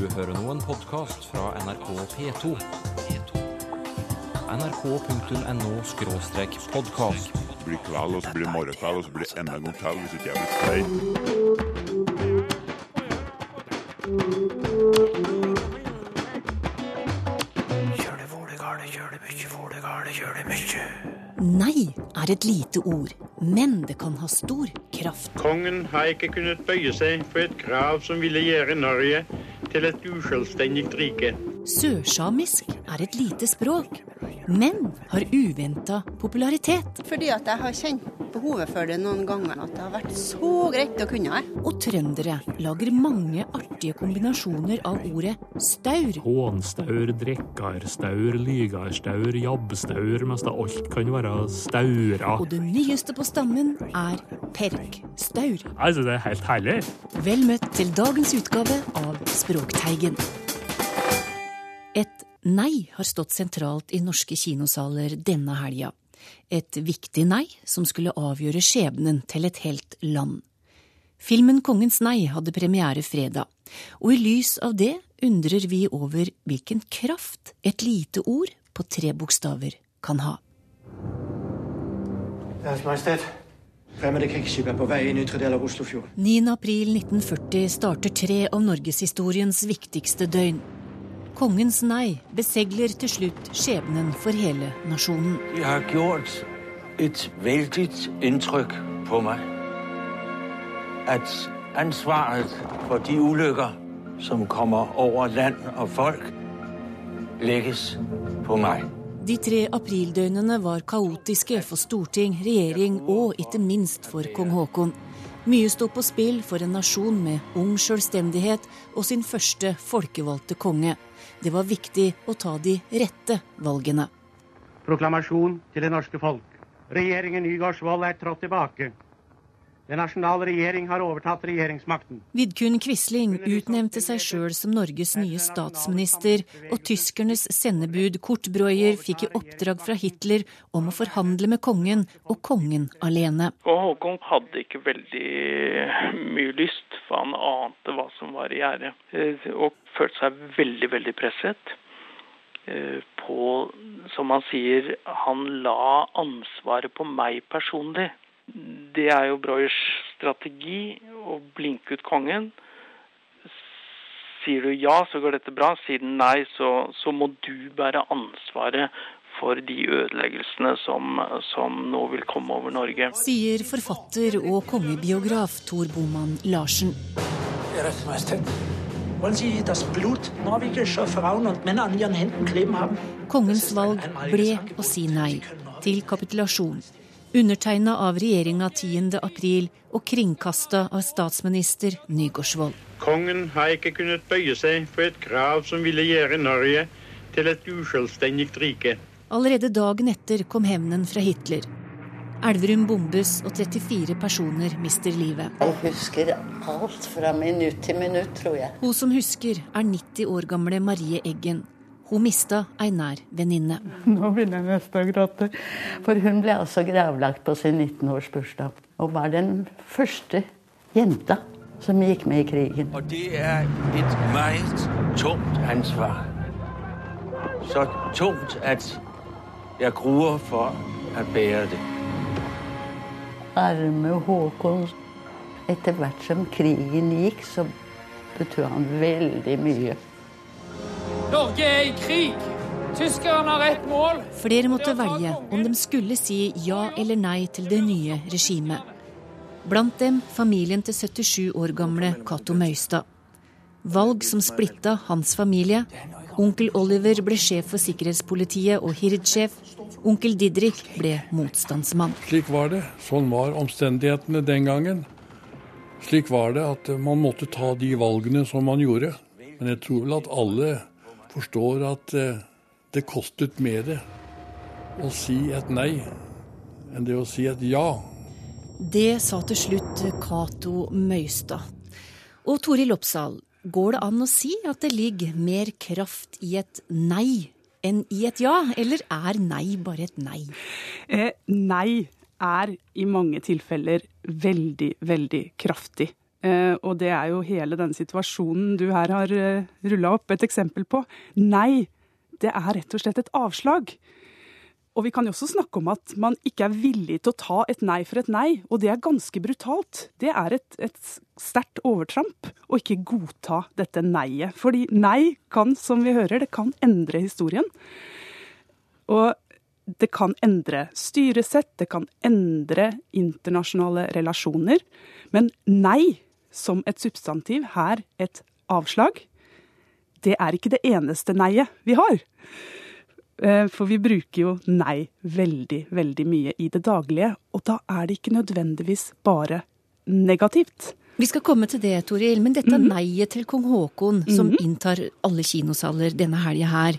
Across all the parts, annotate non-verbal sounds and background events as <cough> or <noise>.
Du hører nå en podkast fra NRK P2. nrk.no-podkast. Det blir kveld, og så blir det morgenkveld, og så blir det enda en gang til hvis ikke jeg blir stein. Nei er et lite ord, men det kan ha stor kraft. Kongen har ikke kunnet bøye seg for et krav som ville gjøre Norge til et uselvstendig rike. Sørsamisk er et lite språk, men har uventa popularitet. Fordi at jeg har kjent behovet for det noen ganger. At det har vært så greit å kunne det. Og trøndere lager mange artige kombinasjoner av ordet staur. Hånstaur, drekkarstaur, lygarstaur, jabbstaur, mens det alt kan være staura. Og det nyeste på stammen er perkstaur. Altså, det er helt herlig. Vel møtt til dagens utgave av Språkteigen. Et nei har stått sentralt i norske kinosaler denne helga. Et viktig nei som skulle avgjøre skjebnen til et helt land. Filmen Kongens nei hadde premiere fredag, og i lys av det undrer vi over hvilken kraft et lite ord på tre bokstaver kan ha. Deres Majestet. Fremmede krigsskip er på vei inn ytre del av Oslofjorden. 9. april 1940 starter tre av norgeshistoriens viktigste døgn. Kongens nei besegler til slutt skjebnen for hele nasjonen. Det har gjort et veldig inntrykk på meg. At ansvaret for de ulykker som kommer over land og folk, legges på meg. De tre aprildøgnene var kaotiske for storting, regjering og ikke minst for kong Haakon. Mye sto på spill for en nasjon med ung selvstendighet og sin første folkevalgte konge. Det var viktig å ta de rette valgene. Proklamasjon til det norske folk. Regjeringen Nygaardsvold er trådt tilbake. Den nasjonale regjering har overtatt regjeringsmakten. Vidkun Quisling utnevnte seg sjøl som Norges nye statsminister, og tyskernes sendebud Kurt Breuer fikk i oppdrag fra Hitler om å forhandle med kongen, og kongen alene. Og Håkon hadde ikke veldig mye lyst, for han ante hva som var i gjære. Eh, Og følte seg veldig, veldig presset. eh, På, som han sier, han la ansvaret på meg personlig. Det er jo Breuers strategi å blinke ut kongen. Sier du ja, så går dette bra. Sier den nei, så, så må du bære ansvaret for de ødeleggelsene som, som nå vil komme over Norge. Sier forfatter og kongebiograf Tor Boman Larsen. Deres Majestet. Wollen Sie das Blut norwegischer Frauen und Männer an Ihren Händen kleben haben? Kongens valg ble å si nei til kapitulasjon. Undertegna av regjeringa 10. april og kringkasta av statsminister Nygaardsvold. Kongen har ikke kunnet bøye seg for et krav som ville gjøre Norge til et uselvstendig rike. Allerede dagen etter kom hevnen fra Hitler. Elverum bombes, og 34 personer mister livet. Jeg husker alt fra minutt til minutt, tror jeg. Hun som husker, er 90 år gamle Marie Eggen. Hun mista ei nær venninne. Nå begynner jeg nesten å gråte. For hun ble altså gravlagt på sin 19-årsbursdag. Og var den første jenta som gikk med i krigen. Og det er et meget tungt ansvar. Så tungt at jeg gruer for å bære det. Arme Håkon. Etter hvert som krigen gikk, så betød han veldig mye. Norge er i krig. Tyskerne har ett mål. Flere måtte velge om de skulle si ja eller nei til det nye regimet. Blant dem familien til 77 år gamle Cato Møystad. Valg som splitta hans familie. Onkel Oliver ble sjef for sikkerhetspolitiet og Hird-sjef. Onkel Didrik ble motstandsmann. Slik var det. Sånn var omstendighetene den gangen. Slik var det at man måtte ta de valgene som man gjorde. Men jeg tror vel at alle forstår at eh, det kostet mer å si et nei enn det å si et ja. Det sa til slutt Cato Møystad. Og Toril Oppsal, går det an å si at det ligger mer kraft i et nei enn i et ja, eller er nei bare et nei? Eh, nei er i mange tilfeller veldig, veldig kraftig. Eh, og det er jo hele denne situasjonen du her har uh, rulla opp et eksempel på. Nei, det er rett og slett et avslag. Og vi kan jo også snakke om at man ikke er villig til å ta et nei for et nei, og det er ganske brutalt. Det er et, et sterkt overtramp å ikke godta dette nei-et. Fordi nei kan, som vi hører, det kan endre historien. Og det kan endre styresett, det kan endre internasjonale relasjoner. Men nei som et substantiv, her et avslag, det er ikke det eneste nei-et vi har. Eh, for vi bruker jo nei veldig, veldig mye i det daglige, og da er det ikke nødvendigvis bare negativt. Vi skal komme til det, Toril, men dette mm -hmm. neiet til kong Haakon, som mm -hmm. inntar alle kinosaler denne helga her,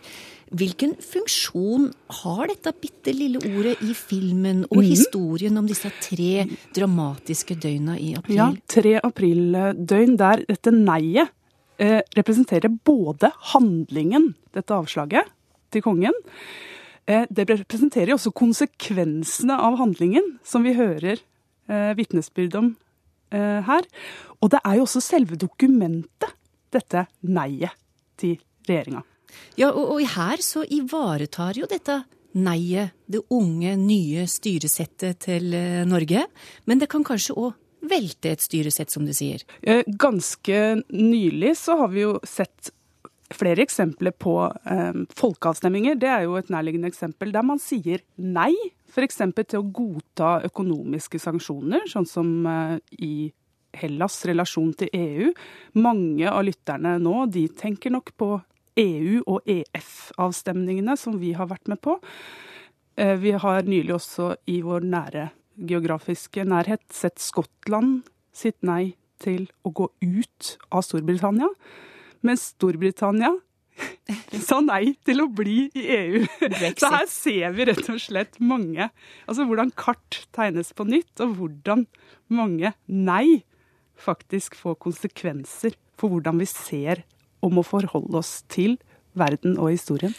hvilken funksjon har dette bitte lille ordet i filmen og mm historien om disse tre dramatiske døgna i april? Ja, tre aprildøgn der dette neiet eh, representerer både handlingen, dette avslaget, til kongen. Eh, det representerer også konsekvensene av handlingen, som vi hører eh, vitnesbyrd om eh, her. Og det er jo også selve dokumentet, dette nei-et til regjeringa. Ja, og, og her så ivaretar jo dette nei-et det unge, nye styresettet til eh, Norge. Men det kan kanskje òg velte et styresett, som du sier? Eh, ganske nylig så har vi jo sett flere eksempler på eh, folkeavstemninger. Det er jo et nærliggende eksempel der man sier nei, f.eks. til å godta økonomiske sanksjoner, sånn som eh, i Hellas' relasjon til EU. Mange av lytterne nå de tenker nok på EU- og EF-avstemningene som vi har vært med på. Eh, vi har nylig også i vår nære geografiske nærhet sett Skottland sitt nei til å gå ut av Storbritannia. Mens Storbritannia <laughs> sa nei til å bli i EU. Brexit. Så her ser vi rett og slett mange Altså hvordan kart tegnes på nytt, og hvordan mange nei faktisk får konsekvenser for hvordan vi ser og å forholde oss til verden og historien.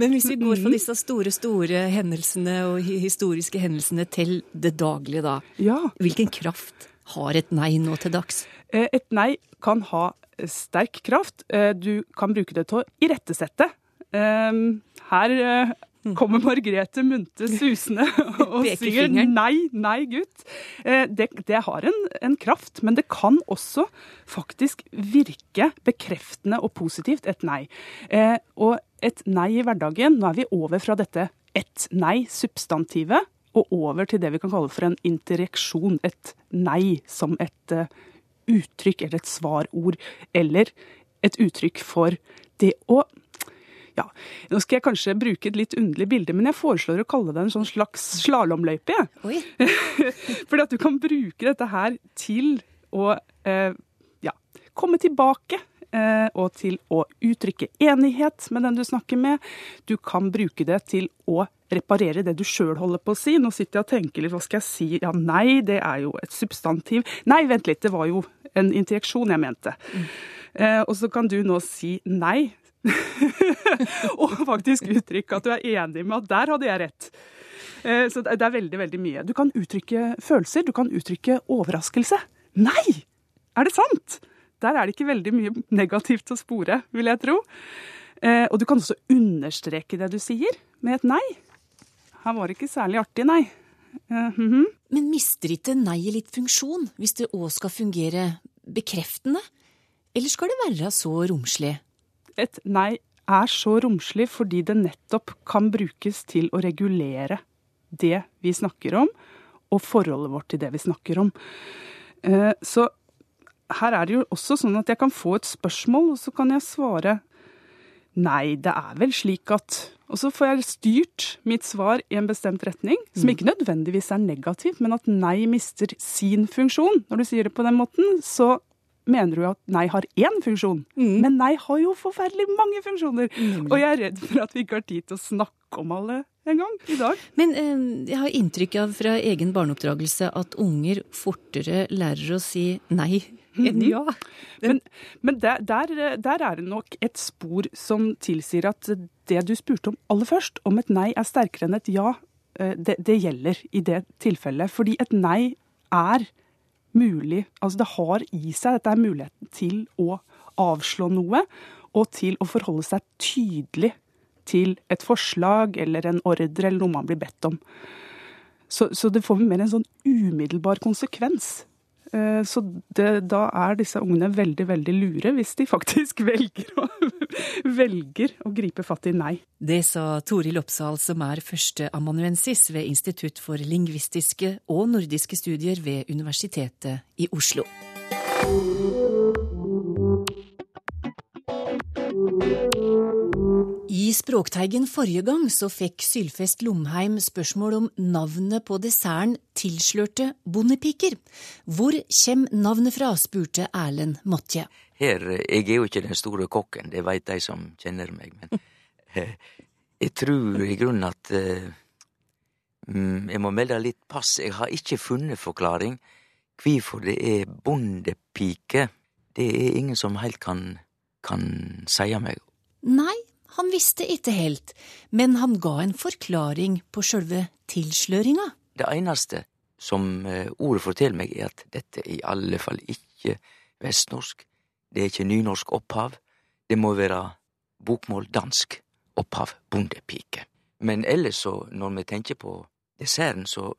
Men hvis vi går fra disse store, store hendelsene og historiske hendelsene til det daglige, da. Ja. Hvilken kraft har et nei nå til dags? Eh, et nei kan ha sterk kraft. Eh, du kan bruke det til å irettesette. Eh, her mm. Kommer Margrethe Munthe susende <laughs> og sier nei, nei, gutt. Eh, det, det har en, en, kraft, men det kan også faktisk virke bekreftende og positivt, et nei. Og et nei i hverdagen, nå er vi over fra dette ett nei-substantivet og over til det vi kan kalle for en interreksjon. Et nei som et uttrykk eller et svarord, eller et uttrykk for det å ja, Nå skal jeg kanskje bruke et litt underlig bilde, men jeg foreslår å kalle det en sånn slags slalåmløype. <laughs> Fordi at du kan bruke dette her til å eh, ja, komme tilbake eh, og til å uttrykke enighet med den du snakker med. Du kan bruke det til å reparere det du sjøl holder på å si. Nå sitter jeg og tenker litt, hva skal jeg si? Ja, nei, det er jo et substantiv. Nei, vent litt, det var jo en interjeksjon jeg mente. Mm. Eh, og så kan du nå si nei. <laughs> og faktisk uttrykke at du er enig med at der hadde jeg rett. Eh, så det er veldig, veldig mye. Du kan uttrykke følelser, du kan uttrykke overraskelse. Nei! Er det sant? Der er det ikke veldig mye negativt å spore, vil jeg tro. Eh, og du kan også understreke det du sier, med et nei. Her var det ikke særlig artig, nei. Uh, mm -hmm. Men mister ikke nei litt funksjon, hvis det òg skal fungere bekreftende? Eller skal det være så romslig? Et nei er så romslig fordi det nettopp kan brukes til å regulere det vi snakker om, og forholdet vårt til det vi snakker om. Uh, så her er det jo også sånn at jeg kan få et spørsmål, og så kan jeg svare nei, det er vel slik at og så får jeg styrt mitt svar i en bestemt retning, som mm. ikke nødvendigvis er negativt, men at nei mister sin funksjon. Når du sier det på den måten, så mener du at nei har én funksjon. Mm. Men nei har jo forferdelig mange funksjoner. Mm. Og jeg er redd for at vi ikke har tid til å snakke om alle en gang i dag. Men eh, jeg har inntrykk av fra egen barneoppdragelse at unger fortere lærer å si nei enn mhm. ja. Men, men der, der, der, er det nok et spor som tilsier at det du spurte om aller først, om et nei er sterkere enn et ja, eh, det, det gjelder i det tilfellet. Fordi et nei er mulig Altså det har i seg dette er muligheten til å avslå noe, og til å forholde seg tydelig til et forslag eller en ordre eller noe man blir bedt om. Så, så det får mer en sånn umiddelbar konsekvens. Eh, så det, da er disse ungene veldig, veldig lure hvis de <laughs> faktisk velger å, velger å gripe fatt i nei. Det sa Toril Oppsal, som er førsteamanuensis ved Institutt for lingvistiske og nordiske studier ved Universitetet i Oslo. I Språkteigen forrige gang så fikk Sylfest Lomheim spørsmål om navnet på desserten Tilslørte bondepiker. Hvor kjem navnet fra, spurte Erlend Motje. Her, Jeg er jo ikke den store kokken, det veit de som kjenner meg, men eh, jeg tror i grunnen at eh, mm, Jeg må melde litt pass. Jeg har ikke funnet forklaring hvorfor det er bondepike. Det er ingen som helt kan, kan seie meg. Nei, han visste ikke helt, men han ga en forklaring på sjølve tilsløringa. Det eneste som eh, ordet forteller meg, er at dette er i alle fall ikke vestnorsk. Det er ikke nynorsk opphav. Det må være bokmål dansk opphav, bondepike. Men ellers, så, når vi tenker på desserten, så,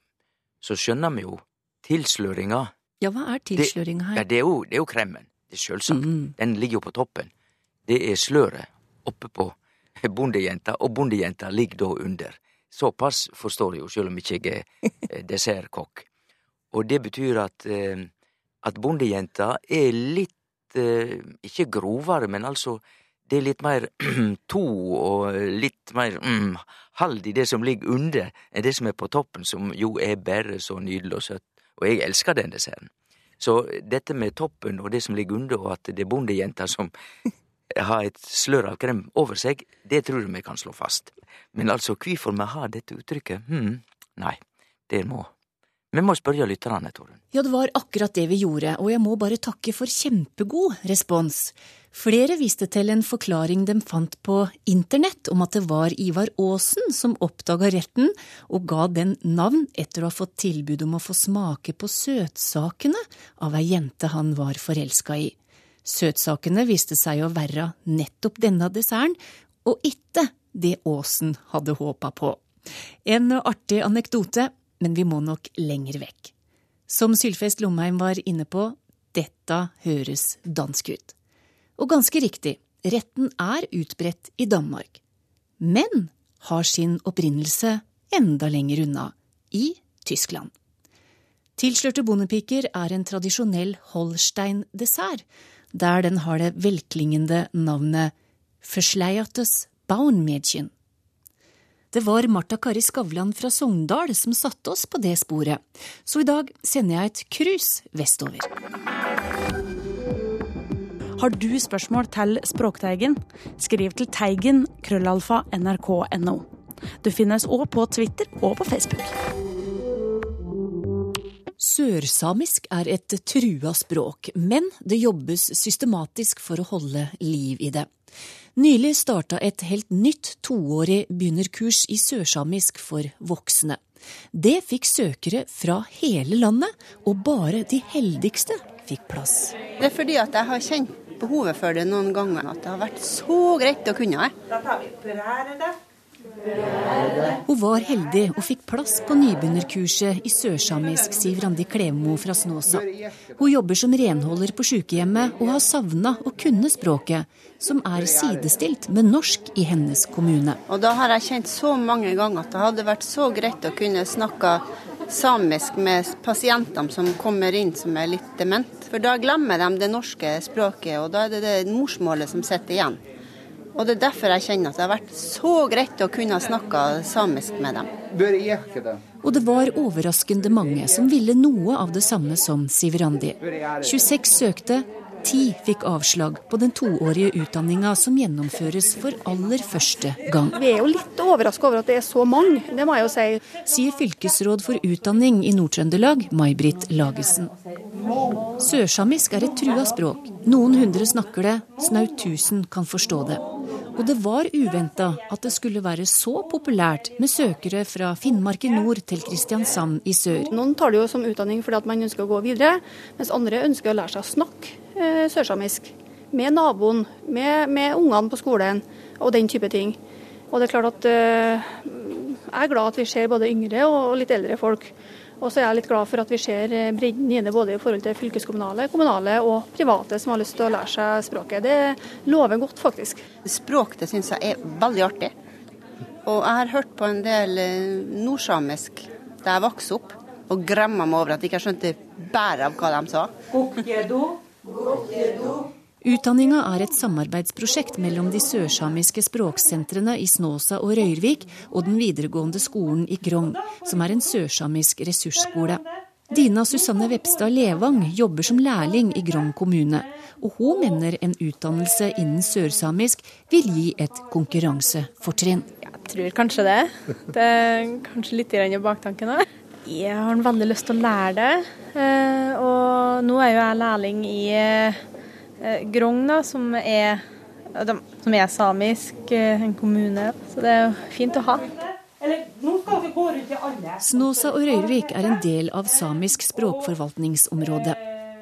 så skjønner vi jo tilsløringa. Ja, hva er tilsløringa her? Det, ja, det, er jo, det er jo kremmen. Det er sjølsagt. Mm. Den ligger jo på toppen. Det er sløret oppe på <laughs> bondejenta, og bondejenta ligger da under. Såpass forstår jeg jo, sjøl om ikke jeg er <laughs> eh, dessertkokk. Og det betyr at, eh, at bondejenta er litt eh, ikke grovere, men altså det er litt mer <clears throat> to og litt mer mm, hald i det som ligger under, enn det som er på toppen, som jo er bare så nydelig og søtt. Og jeg elsker den desserten. Så dette med toppen og det som ligger under, og at det er bondejenta som ha et slør av krem over seg, det tror jeg vi kan slå fast. Men altså, hvorfor vi har dette uttrykket, hm, nei, det må vi må spørre lytterne, Torunn. Ja, det var akkurat det vi gjorde, og jeg må bare takke for kjempegod respons. Flere viste til en forklaring de fant på internett om at det var Ivar Aasen som oppdaga retten og ga den navn etter å ha fått tilbud om å få smake på søtsakene av ei jente han var forelska i. Søtsakene viste seg å være nettopp denne desserten, og ikke det Åsen hadde håpa på. En artig anekdote, men vi må nok lenger vekk. Som Sylfest Lomheim var inne på, dette høres dansk ut. Og ganske riktig, retten er utbredt i Danmark, men har sin opprinnelse enda lenger unna, i Tyskland. Tilslørte bondepiker er en tradisjonell Holstein-dessert der den har det velklingende navnet Verschleiertes Baunmädchen. Det var Marta Kari Skavlan fra Sogndal som satte oss på det sporet, så i dag sender jeg et cruise vestover. Har du spørsmål til Språkteigen? Skriv til teigen krøllalfa nrk.no. Du finnes òg på Twitter og på Facebook. Sørsamisk er et trua språk, men det jobbes systematisk for å holde liv i det. Nylig starta et helt nytt toårig begynnerkurs i sørsamisk for voksne. Det fikk søkere fra hele landet, og bare de heldigste fikk plass. Det er fordi at jeg har kjent behovet for det noen ganger, at det har vært så greit å kunne det. Da tar vi det. Hun var heldig og fikk plass på nybegynnerkurset i sørsamisk, sier Randi Klevmo fra Snåsa. Hun jobber som renholder på sykehjemmet og har savna å kunne språket, som er sidestilt med norsk i hennes kommune. Og da har jeg kjent så mange ganger at det hadde vært så greit å kunne snakke samisk med pasientene som kommer inn som er litt dement. For da glemmer de det norske språket, og da er det det morsmålet som sitter igjen. Og det er derfor jeg kjenner at det har vært så greit å kunne snakke samisk med dem. Og det var overraskende mange som ville noe av det samme som Sivrandi. 26 søkte, 10 fikk avslag på den toårige utdanninga som gjennomføres for aller første gang. Vi er jo litt overraska over at det er så mange, det må jeg jo si. Sier fylkesråd for utdanning i Nord-Trøndelag, May-Britt Lagesen. Sørsamisk er et trua språk. Noen hundre snakker det, snaut tusen kan forstå det. Og det var uventa at det skulle være så populært med søkere fra Finnmark i nord til Kristiansand i sør. Noen tar det jo som utdanning fordi at man ønsker å gå videre, mens andre ønsker å lære seg å snakke sørsamisk. Med naboen, med, med ungene på skolen og den type ting. Og det er klart at eh, Jeg er glad at vi ser både yngre og litt eldre folk. Og så er jeg litt glad for at vi ser eh, bredden i det både i forhold til fylkeskommunale, kommunale og private som har lyst til å lære seg språket. Det lover godt, faktisk. Språk det syns jeg er veldig artig. Og jeg har hørt på en del eh, nordsamisk da jeg vokste opp, og gremma meg over at jeg ikke skjønte bæret av hva de sa. Utdanninga er et samarbeidsprosjekt mellom de sørsamiske språksentrene i Snåsa og Røyrvik og den videregående skolen i Grong, som er en sørsamisk ressursskole. Dina Susanne Vepstad Levang jobber som lærling i Grong kommune, og hun mener en utdannelse innen sørsamisk vil gi et konkurransefortrinn. Jeg tror kanskje det. Det er kanskje litt i baktanken òg. Jeg har veldig lyst til å lære det, eh, og nå er jo jeg lærling i eh, Grong, da, som er, som er samisk, eh, en kommune. Så det er jo fint å ha. Snåsa og Røyrvik er en del av samisk språkforvaltningsområde.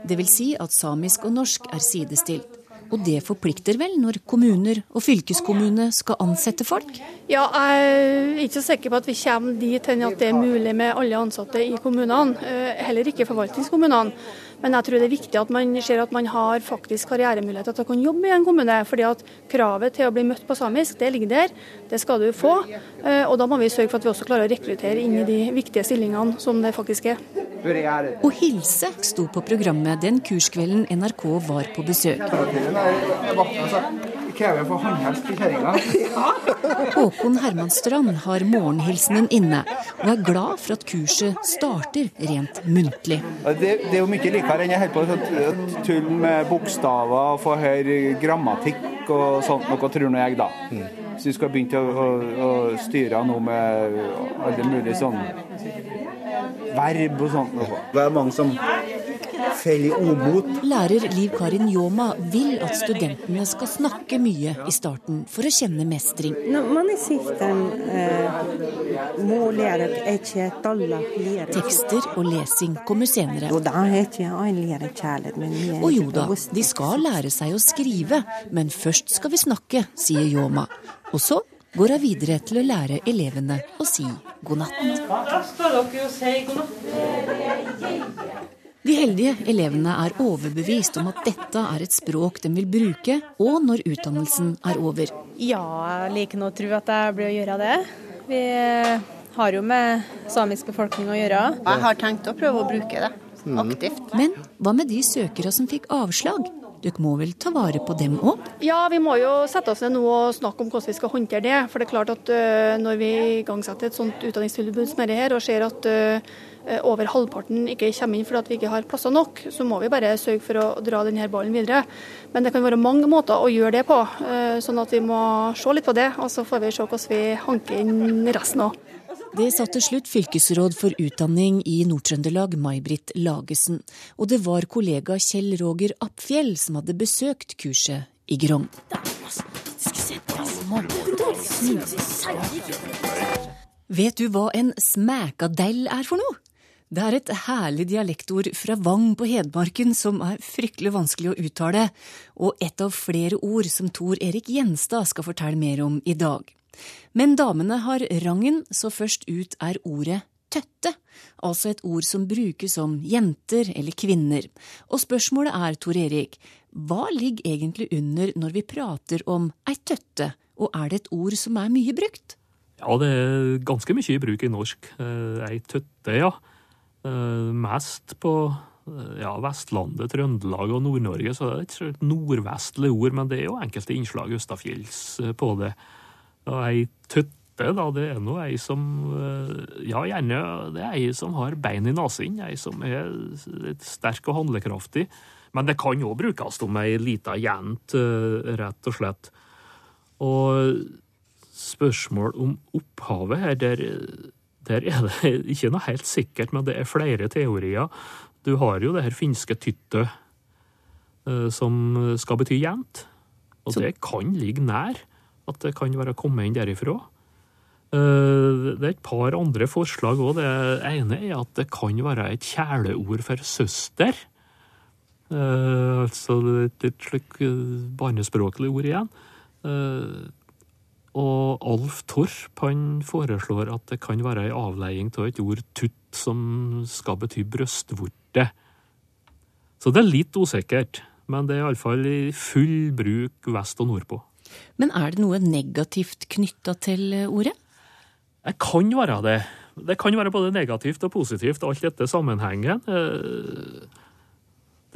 Det vil si at samisk og norsk er sidestilt. Og det forplikter vel når kommuner og fylkeskommune skal ansette folk? Ja, jeg er ikke så sikker på at vi kommer dit hen at det er mulig med alle ansatte i kommunene. Eh, heller ikke forvaltningskommunene. Men jeg tror det er viktig at man ser at man har faktisk karrieremuligheter til å kunne jobbe i en kommune. fordi at kravet til å bli møtt på samisk, det ligger der. Det skal du få. Eh, og da må vi sørge for at vi også klarer å rekruttere inn i de viktige stillingene som det faktisk er. Å hilse sto på programmet den kurskvelden NRK var på besøk. <laughs> Håkon Hermanstrand har morgenhilsenen inne, og er glad for at kurset starter rent muntlig. Det, det er jo mye likere enn jeg holder på å tulle med bokstaver og få høre grammatikk og sånt noe, tror nå jeg, da. Hvis vi skal begynne å, å, å styre noe med alle mulige sånn verb og sånt. Det er mange som. Lærer Liv Karin Ljåma vil at studentene skal snakke mye i starten for å kjenne mestring. Når man er sikten eh, må lære ikke alle lære. Tekster og lesing kommer senere. Og da er ikke en lærer kjærlighet, men mer Og jo da, de skal lære seg å skrive, men først skal vi snakke, sier Ljåma. Og så går hun videre til å lære elevene å si god natt. Da står dere og si god natt. De heldige elevene er overbevist om at dette er et språk de vil bruke, og når utdannelsen er over. Ja, jeg liker nå å tro at jeg blir å gjøre det. Vi har jo med samisk befolkning å gjøre. Jeg har tenkt å prøve å bruke det aktivt. Men hva med de søkere som fikk avslag? Dere må vel ta vare på dem òg? Ja, vi må jo sette oss ned nå og snakke om hvordan vi skal håndtere det. For det er klart at uh, når vi igangsetter et sånt utdanningstilbud som dette her, og ser at uh, over halvparten ikke kommer inn fordi vi ikke har plasser nok, så må vi bare sørge for å dra denne ballen videre. Men det kan være mange måter å gjøre det på, uh, sånn at vi må se litt på det. Og så får vi se hvordan vi hanker inn resten òg. Det sa til slutt fylkesråd for utdanning i Nord-Trøndelag, May-Britt Lagesen. Og det var kollega Kjell Roger Appfjell som hadde besøkt kurset i Grong. Vet du hva en smækadell er for noe? Det er et herlig dialektord fra Vang på Hedmarken som er fryktelig vanskelig å uttale, og et av flere ord som Tor Erik Gjenstad skal fortelle mer om i dag. Men damene har rangen, så først ut er ordet tøtte, altså et ord som brukes om jenter eller kvinner. Og spørsmålet er, Tor Erik, hva ligger egentlig under når vi prater om ei tøtte, og er det et ord som er mye brukt? Ja, det er ganske mye i bruk i norsk. Ei tøtte, ja. Mest på ja, Vestlandet, Trøndelag og Nord-Norge, så det er et nordvestlig ord, men det er jo enkelte innslag østafjells på det. Og ei tøtte, da, det er nå ei som Ja, gjerne det er ei som har bein i nesen, ei som er sterk og handlekraftig. Men det kan òg brukes om ei lita jent, rett og slett. Og spørsmål om opphavet her, der, der er det ikke noe helt sikkert, men det er flere teorier. Du har jo det her finske tytte, som skal bety jent, Og det kan ligge nær. at det kan være kommet inn derifra. Eh, Det er et par andre forslag òg. Det ene er at det kan være et kjæleord for søster. Eh, Altså et slikt slik eh, barnespråklig ord igjen. Eh, Og Alf Torp han foreslår at det kan være ei avleiing av et ord tutt som skal bety brystvorte. Så det er litt usikkert, men det er iallfall i full bruk vest og nordpå. Men er det noe negativt knytta til eh, ordet? Det kan være det. Det kan være både negativt og positivt, alt dette sammenhengen.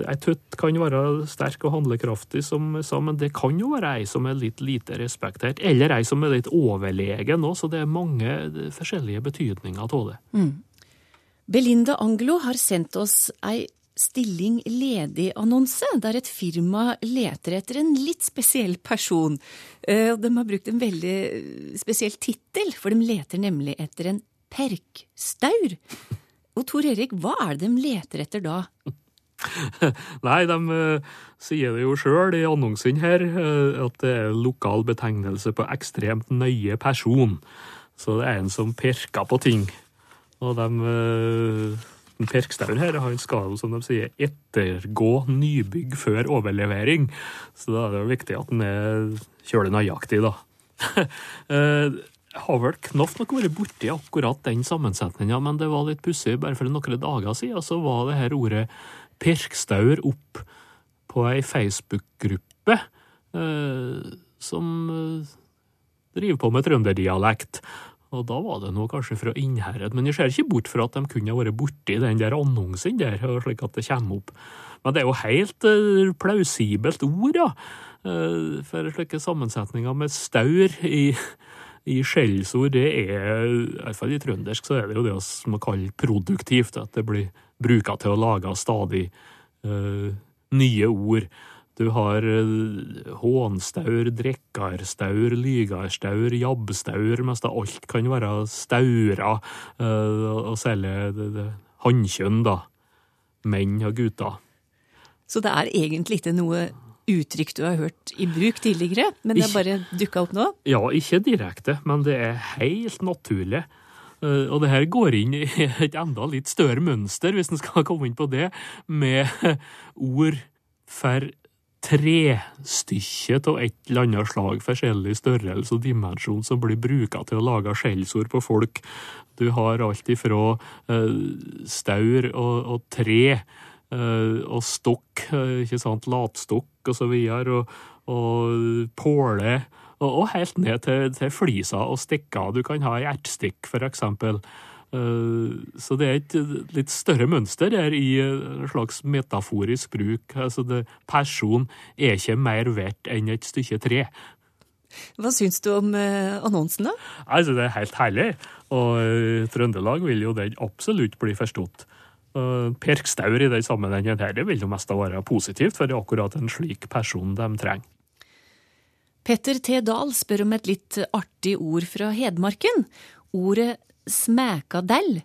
Ei tøtt kan være sterk og handlekraftig, som jeg sa, men det kan jo være ei som er litt lite respektert, eller ei som er litt overlegen òg, så det er mange forskjellige betydninger av det. Mm. Belinda Anglo har sendt oss ei stilling ledig-annonse, der et firma leter etter en litt spesiell person. Eh, De har brukt en veldig spesiell tittel, for de leter nemlig etter en perkstaur. Og Tor Erik, hva er det de leter etter da? <laughs> Nei, de eh, sier det jo sjøl i annonsen her, eh, at det er lokal betegnelse på ekstremt nøye person. Så det er en som pirker på ting. Og de den Perkstauen her, han skal som de sier, ettergå nybygg før overlevering. Så da er det jo viktig at den er kjølig nøyaktig, da. <laughs> Eh, Jeg har vel knapt nok vært borti akkurat den sammensetninga, men det var litt pussig. Bare for noen dager siden så var det her ordet Pirkstaur opp på ei Facebook-gruppe eh, som eh, driver på med trønderdialekt. Og da var det noe kanskje fra Innherred, men jeg ser ikke bort fra at de kunne ha vært borti den der annonsen der, slik at det kommer opp. Men det er jo helt eh, plausibelt ord, ja. Eh, for slike sammensetninger med staur i, i skjellsord, det er, i hvert fall i trøndersk, så er det jo det som man kaller produktivt, at det blir bruka til å lage stadig uh, nye ord. Du har uh, hånstaur, drekkarstaur, lygarstaur, jabbstaur, Mest av alt kan være staurer uh, og særlig hannkjønn, da. Menn og gutter. Så det er egentlig ikke noe uttrykk du har hørt i bruk tidligere, men det har bare dukka opp nå? Ja, ikke direkte, men det er helt naturlig. Eh, Og det her går inn i et enda litt større mønster, hvis en skal komme inn på det, med ord for trestykke av et eller annet slag, forskjellig størrelse og dimensjon, som blir bruka til å lage skjellsord på folk. Du har alt ifra uh, staur og, og tre og stokk, eh, ikke sant, latstokk og så videre, og, og påle, og, og helt ned til, til fliser og stikker. Du kan ha ei ertstikk, for eksempel. Eh, Så det er et litt større mønster der i en slags metaforisk bruk. Altså det, person er ikke mer verdt enn et stykke tre. Hva syns du om eh, annonsen, da? Altså, det er helt herlig, og Trøndelag vil jo den absolutt bli forstått. Uh, Perkstaur i den sammenhengen her, det vil jo mest være positivt, for det er akkurat en slik person de trenger. Petter T. Dahl spør om et litt artig ord fra Hedmarken. Ordet smækadell.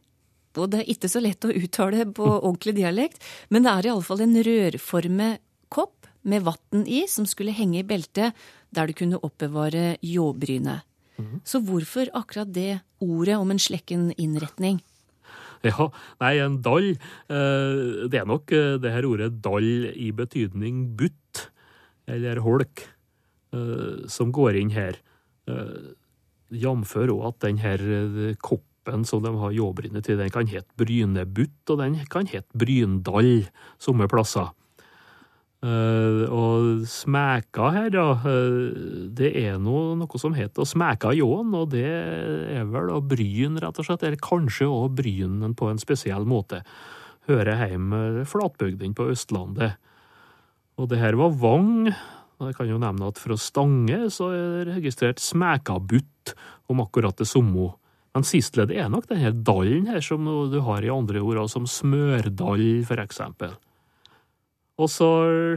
Og det er ikke så lett å uttale på <laughs> ordentlig dialekt, men det er iallfall en rørformet kopp med vann i som skulle henge i beltet der du kunne oppbevare ljåbrynet. Så hvorfor akkurat det ordet om en slekken innretning? <laughs> Ja, nei, en dall eh, Det er nok eh, det her ordet dall i betydning butt, eller holk, eh, som går inn her. Jf. Òg at den her koppen som de har ljåbrynet til, den kan hete brynebutt, og den kan hete bryndall somme plasser. Eh, og smæka her, eh, det er noe, noe som heter smæka ljåen, og det er vel å bryn, rett og slett, eller kanskje òg brynen på en spesiell måte. Hører hjemme flatbygdene på Østlandet. Og det her var Vang. Jeg kan jo nevne at fra Stange så er det registrert smækabutt om akkurat det samme. Men sistledd er nok denne dallen her som du har i andre ord, som smørdall, for eksempel. Og så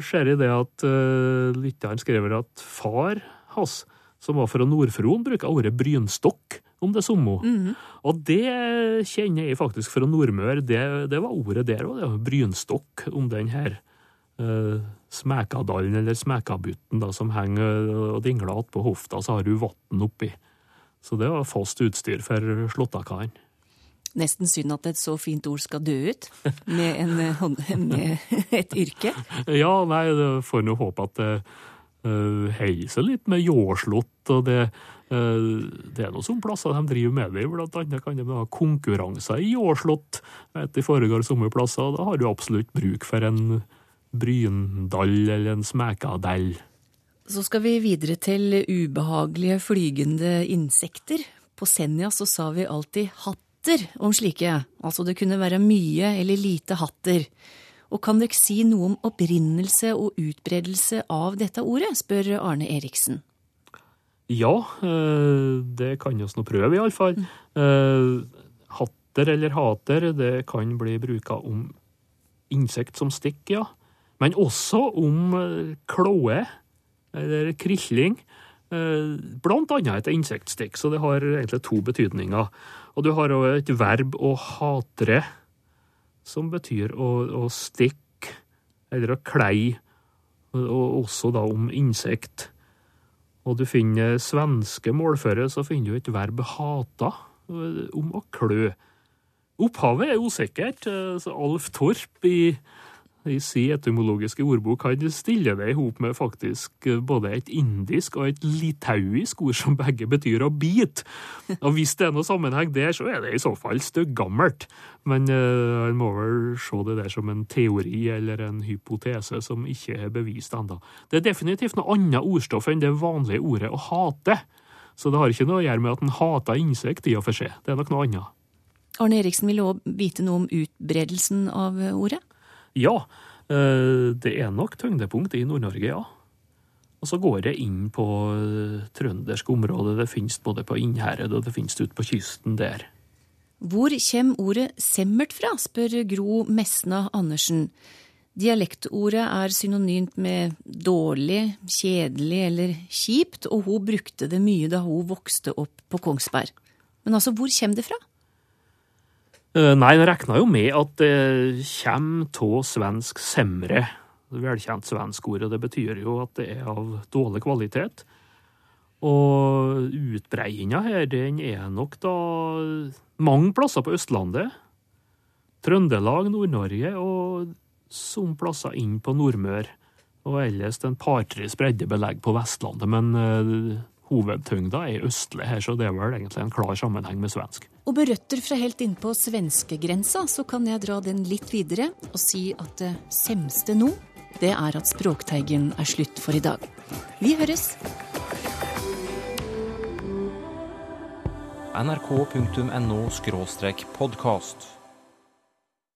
ser jeg det at uh, lytteren skriver at far hans, som var fra Nordfron, bruker ordet brynstokk om det samme. -hmm. Og det kjenner jeg faktisk fra Nordmør. Det, det var ordet der òg, brynstokk, om den her uh, Smekadalen, eller Smekabutten, da, som henger og dingler attpå hofta, så har du vann oppi. Så det var fast utstyr for slåttakaren. Nesten synd at et så fint ord skal dø ut, med, en, med <laughs> et yrke. Ja, nei, det får jo håpe at det uh, heiser litt med ljåslått og det uh, det er noen sånne plasser de driver med det. Blant annet kan de ha konkurranser i jordslått. etter foregår somme plasser, da har du absolutt bruk for en bryndall eller en smekadell. Så skal vi videre til ubehagelige flygende insekter. På Senja så sa vi alltid hatt hatter om slike, altså det kunne være mye eller lite hatter. Og kan dere si noe om opprinnelse og utbredelse av dette ordet, spør Arne Eriksen. Ja, eh, det kan vi nå prøve, iallfall. Mm. Hatter eller hater, det kan bli bruka om insekt som stikker, ja. Men også om eh, kloe eller krilling. Blant annet et insektstikk, så det har egentlig to betydninger. Og du har òg et verb å hatre, som betyr å, å stikke eller å klei, og også da om insekt. Og du finner svenske målføre, så finner du et verb hata, om å klø. Opphavet er usikkert. Så Alf Torp i i si etymologiske ordbok kan stille det i hop med faktisk eh, både et indisk og et litauisk ord som begge betyr å bite. Og hvis det er noe sammenheng der, så er det i så fall støggammelt. Men uh, han må vel se det der som en teori eller en hypotese som ikke er bevist ennå. Det er definitivt noe annet ordstoff enn det vanlige ordet å hate. Så det har ikke noe å gjøre med at en hater insekt i og for seg. Det er nok noe annet. Arne Eriksen vil òg vite noe om utbredelsen av ordet? Ja, eh, det er nok tyngdepunkt i Nord-Norge, ja. Og så går det inn på eh, trøndersk område. Det finnes både på Innherred og det finnes ute på kysten der. Hvor kommer ordet semmert fra, spør Gro Mesna Andersen. Dialektordet er synonymt med dårlig, kjedelig eller kjipt, og hun brukte det mye da hun vokste opp på Kongsberg. Men altså, hvor kommer det fra? Eh, nei, en regna jo med at det kommer av svensk semre. Velkjent svensk ord, og det betyr jo at det er av dårlig kvalitet. Og utbreiinga her, den er nok da mange plasser på Østlandet. Trøndelag, Nord-Norge og som plasser inn på Nordmør. Og ellers en par-tre spredde belegg på Vestlandet, men uh, hovedtyngda er østlig her, så det er vel egentlig en klar sammenheng med svensk. Og med røtter fra helt innpå svenskegrensa, så kan jeg dra den litt videre og si at det semste nå, det er at Språkteigen er slutt for i dag. Vi høres! nrk.no podkast.